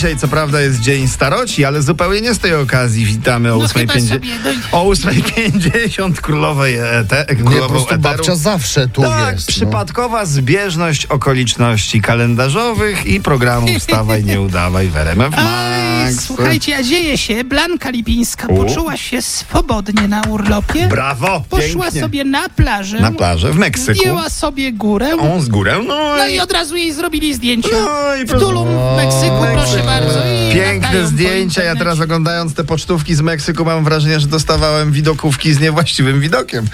dzisiaj co prawda jest Dzień Staroci, ale zupełnie nie z tej okazji witamy o No 8.50 chyba sobie doj- o 8.50 królowej ete, Nie, po królową prostu eteru. babcia zawsze tu tak, jest. no. przypadkowa zbieżność okoliczności kalendarzowych i programu Wstawaj, nie udawaj w RMF Max. słuchajcie, a dzieje się. Blanka Lipińska U. poczuła się swobodnie na urlopie. Brawo, Poszła pięknie. sobie na plażę. Na plażę w Meksyku. Zdjęła sobie górę. On z górę, no, No i i od razu jej zrobili zdjęcia. No i w Tulum, w Meksyku, proszę bardzo. Piękne zdjęcia. Ja teraz oglądając te pocztówki z Meksyku mam wrażenie, że dostawałem widokówki z niewłaściwym widokiem.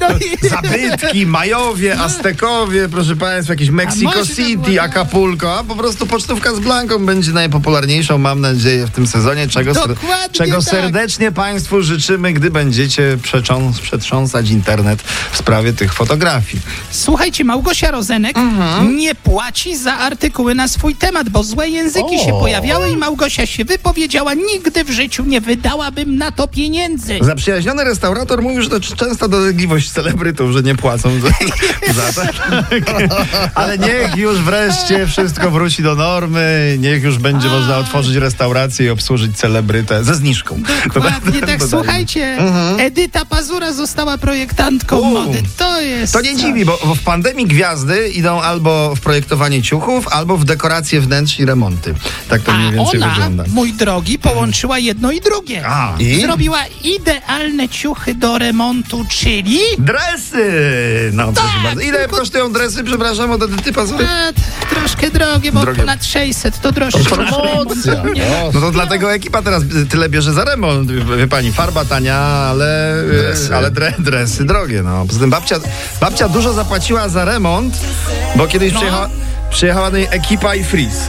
No i... Zabytki, Majowie, Aztekowie, proszę Państwa, jakieś Mexico City, Acapulco, a po prostu pocztówka z Blanką będzie najpopularniejszą, mam nadzieję, w tym sezonie, czego, Dokładnie czego tak. serdecznie Państwu życzymy, gdy będziecie przecząs- przetrząsać internet w sprawie tych fotografii. Słuchajcie, Małgosia Rozenek Mhm. nie płaci za artykuły na swój temat, bo złe języki O. się pojawiały i Małgosia się wypowiedziała. Nigdy w życiu nie wydałabym na to pieniędzy. Zaprzyjaźniony restaurator mówił, że to c- częsta dolegliwość celebrytów, że nie płacą za, za to. Ale niech już wreszcie wszystko wróci do normy, niech już będzie można otworzyć restaurację i obsłużyć celebrytę ze zniżką. Dokładnie tak. Słuchajcie, Edyta Pazura została projektantką U. mody. To jest To nie coś. dziwi, bo bo w pandemii gwiazdy idą albo w projektowanie ciuchów, albo w dekoracje wnętrz i remonty. Tak to A mniej więcej wygląda. Mój drogi, połączyła jedno i drugie. A. I? Zrobiła idealne ciuchy do remontu, czyli... Dresy! No proszę bardzo. Ile tylko- kosztują dresy, przepraszam, od Edyty Pazury? A, t- troszkę drogie, bo Drogie. ponad 600 to droższe. Promocja. No, No to dlatego ekipa teraz tyle bierze za remont. Wie pani, farba tania, ale Dresy. ale dre, dresy drogie. No. Poza tym babcia, babcia dużo zapłaciła za remont, bo kiedyś No. przyjechała, przyjechała do niej ekipa i freeze.